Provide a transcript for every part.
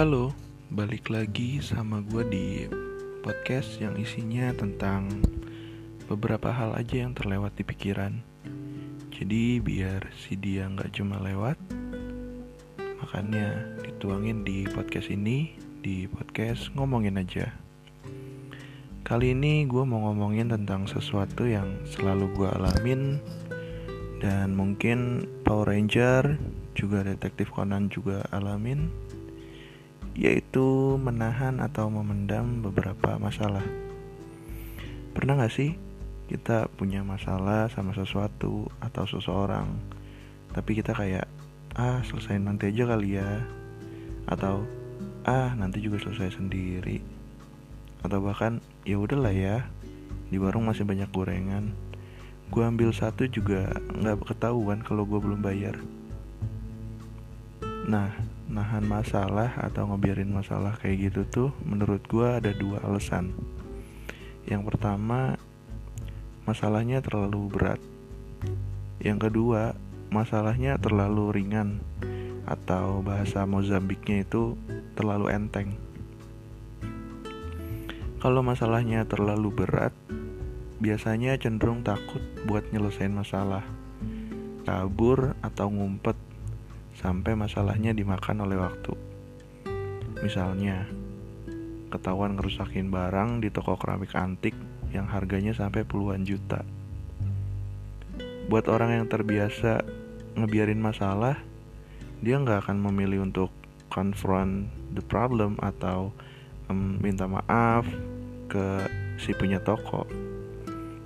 Halo, balik lagi sama gue di podcast yang isinya tentang beberapa hal aja yang terlewat di pikiran. Jadi biar si dia nggak cuma lewat, makanya dituangin di podcast ini, di podcast ngomongin aja. Kali ini gue mau ngomongin tentang sesuatu yang selalu gue alamin dan mungkin Power Ranger juga detektif Conan juga alamin yaitu menahan atau memendam beberapa masalah. Pernah gak sih kita punya masalah sama sesuatu atau seseorang, tapi kita kayak ah selesai nanti aja kali ya, atau ah nanti juga selesai sendiri, atau bahkan ya udahlah ya di warung masih banyak gorengan, gue ambil satu juga nggak ketahuan kalau gue belum bayar. Nah, nahan masalah atau ngebiarin masalah kayak gitu tuh menurut gue ada dua alasan. Yang pertama masalahnya terlalu berat. Yang kedua masalahnya terlalu ringan atau bahasa Mozambiknya itu terlalu enteng. Kalau masalahnya terlalu berat biasanya cenderung takut buat nyelesain masalah. Kabur atau ngumpet sampai masalahnya dimakan oleh waktu. Misalnya, ketahuan ngerusakin barang di toko keramik antik yang harganya sampai puluhan juta. Buat orang yang terbiasa ngebiarin masalah, dia nggak akan memilih untuk confront the problem atau um, minta maaf ke si punya toko.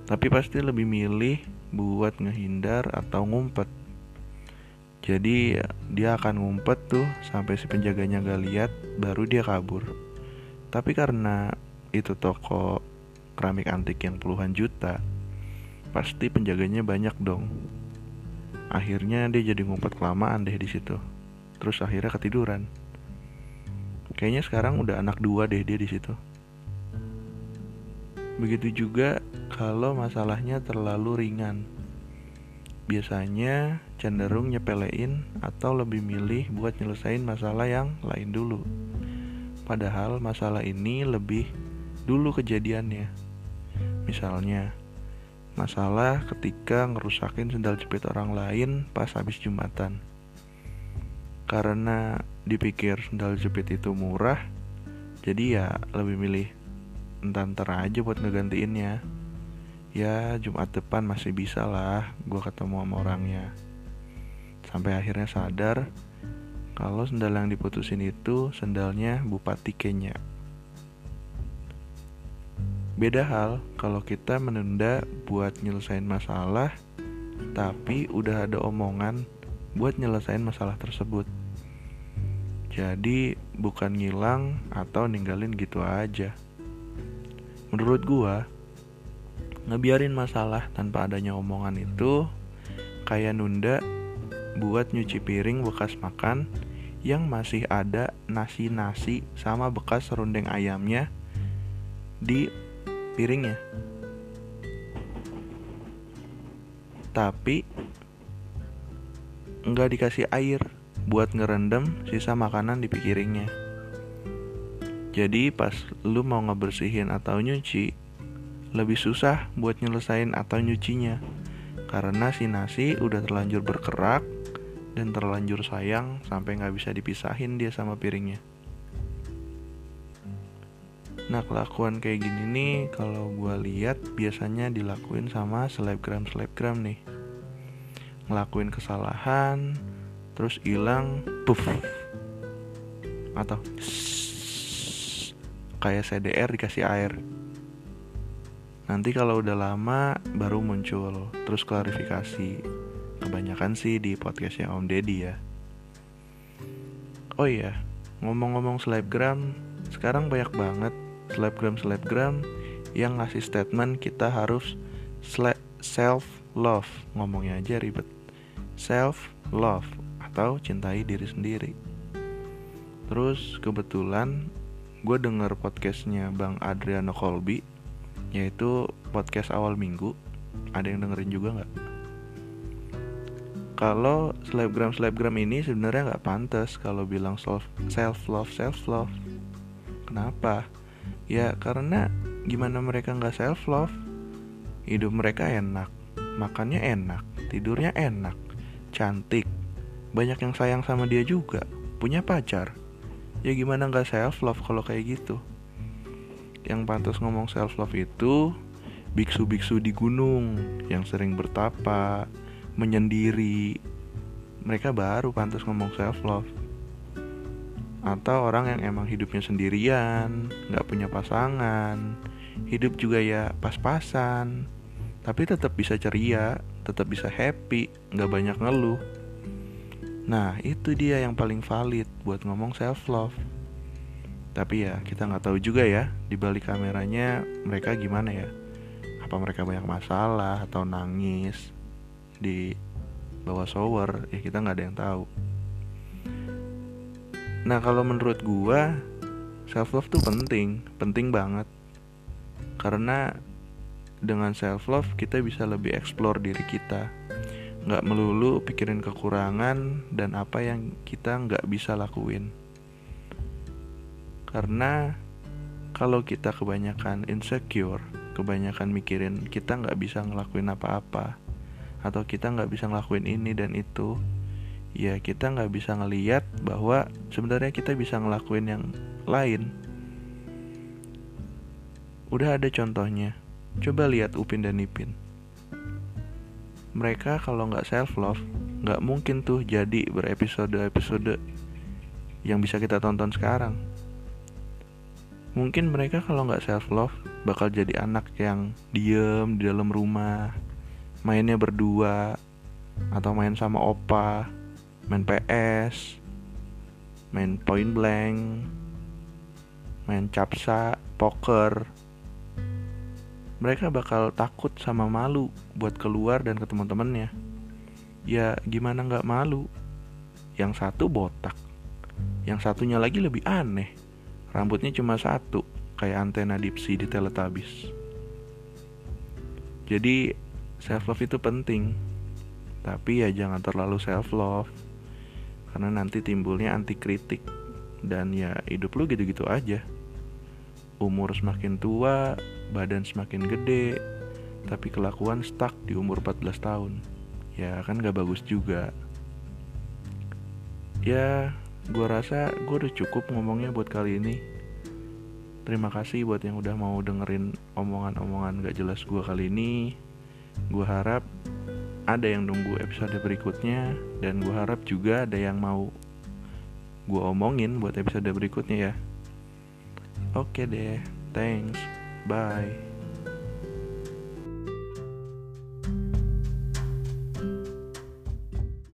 Tapi pasti lebih milih buat ngehindar atau ngumpet jadi dia akan ngumpet tuh sampai si penjaganya gak lihat, baru dia kabur. Tapi karena itu toko keramik antik yang puluhan juta, pasti penjaganya banyak dong. Akhirnya dia jadi ngumpet kelamaan deh di situ. Terus akhirnya ketiduran. Kayaknya sekarang udah anak dua deh dia di situ. Begitu juga kalau masalahnya terlalu ringan biasanya cenderung nyepelein atau lebih milih buat nyelesain masalah yang lain dulu. Padahal masalah ini lebih dulu kejadiannya. Misalnya, masalah ketika ngerusakin sendal jepit orang lain pas habis Jumatan. Karena dipikir sendal jepit itu murah, jadi ya lebih milih entar-entar aja buat ngegantiinnya ya Jumat depan masih bisa lah gue ketemu sama orangnya sampai akhirnya sadar kalau sendal yang diputusin itu sendalnya Bupati Kenya. Beda hal kalau kita menunda buat nyelesain masalah tapi udah ada omongan buat nyelesain masalah tersebut. Jadi bukan ngilang atau ninggalin gitu aja. Menurut gua ngebiarin masalah tanpa adanya omongan itu kayak nunda buat nyuci piring bekas makan yang masih ada nasi-nasi sama bekas serundeng ayamnya di piringnya. Tapi nggak dikasih air buat ngerendam sisa makanan di piringnya. Jadi pas lu mau ngebersihin atau nyuci, lebih susah buat nyelesain atau nyucinya karena si nasi udah terlanjur berkerak dan terlanjur sayang sampai nggak bisa dipisahin dia sama piringnya. Nah kelakuan kayak gini nih kalau gue lihat biasanya dilakuin sama selebgram selebgram nih ngelakuin kesalahan terus hilang puff atau kayak CDR dikasih air Nanti kalau udah lama baru muncul terus klarifikasi. Kebanyakan sih di podcastnya Om Deddy ya. Oh iya, ngomong-ngomong selebgram, sekarang banyak banget selebgram-selebgram yang ngasih statement kita harus self love. Ngomongnya aja ribet. Self love atau cintai diri sendiri. Terus kebetulan gue denger podcastnya Bang Adriano Colby yaitu podcast awal minggu ada yang dengerin juga nggak kalau selebgram selebgram ini sebenarnya nggak pantas kalau bilang self self love self love kenapa? Ya karena gimana mereka nggak self love hidup mereka enak makannya enak tidurnya enak cantik. Banyak yang sayang sama dia juga punya pacar. Ya gimana nggak self love kalau kayak gitu? Yang pantas ngomong self love itu biksu-biksu di gunung yang sering bertapa, menyendiri. Mereka baru pantas ngomong self love. Atau orang yang emang hidupnya sendirian, nggak punya pasangan, hidup juga ya pas-pasan, tapi tetap bisa ceria, tetap bisa happy, nggak banyak ngeluh. Nah, itu dia yang paling valid buat ngomong self love. Tapi ya kita nggak tahu juga ya di balik kameranya mereka gimana ya. Apa mereka banyak masalah atau nangis di bawah shower ya kita nggak ada yang tahu. Nah kalau menurut gua self love tuh penting, penting banget. Karena dengan self love kita bisa lebih explore diri kita nggak melulu pikirin kekurangan dan apa yang kita nggak bisa lakuin karena kalau kita kebanyakan insecure, kebanyakan mikirin kita nggak bisa ngelakuin apa-apa, atau kita nggak bisa ngelakuin ini dan itu, ya kita nggak bisa ngeliat bahwa sebenarnya kita bisa ngelakuin yang lain. Udah ada contohnya, coba lihat Upin dan Ipin. Mereka kalau nggak self love, nggak mungkin tuh jadi berepisode-episode yang bisa kita tonton sekarang mungkin mereka kalau nggak self love bakal jadi anak yang diem di dalam rumah mainnya berdua atau main sama opa main PS main point blank main capsa poker. Mereka bakal takut sama malu buat keluar dan ke teman-temannya ya gimana nggak malu? Yang satu botak yang satunya lagi lebih aneh. Rambutnya cuma satu, kayak antena dipsi di Teletubbies. Jadi self love itu penting, tapi ya jangan terlalu self love, karena nanti timbulnya anti kritik dan ya hidup lu gitu-gitu aja. Umur semakin tua, badan semakin gede, tapi kelakuan stuck di umur 14 tahun. Ya kan gak bagus juga. Ya, gue rasa gue udah cukup ngomongnya buat kali ini terima kasih buat yang udah mau dengerin omongan-omongan gak jelas gue kali ini gue harap ada yang nunggu episode berikutnya dan gue harap juga ada yang mau gue omongin buat episode berikutnya ya. Oke deh thanks bye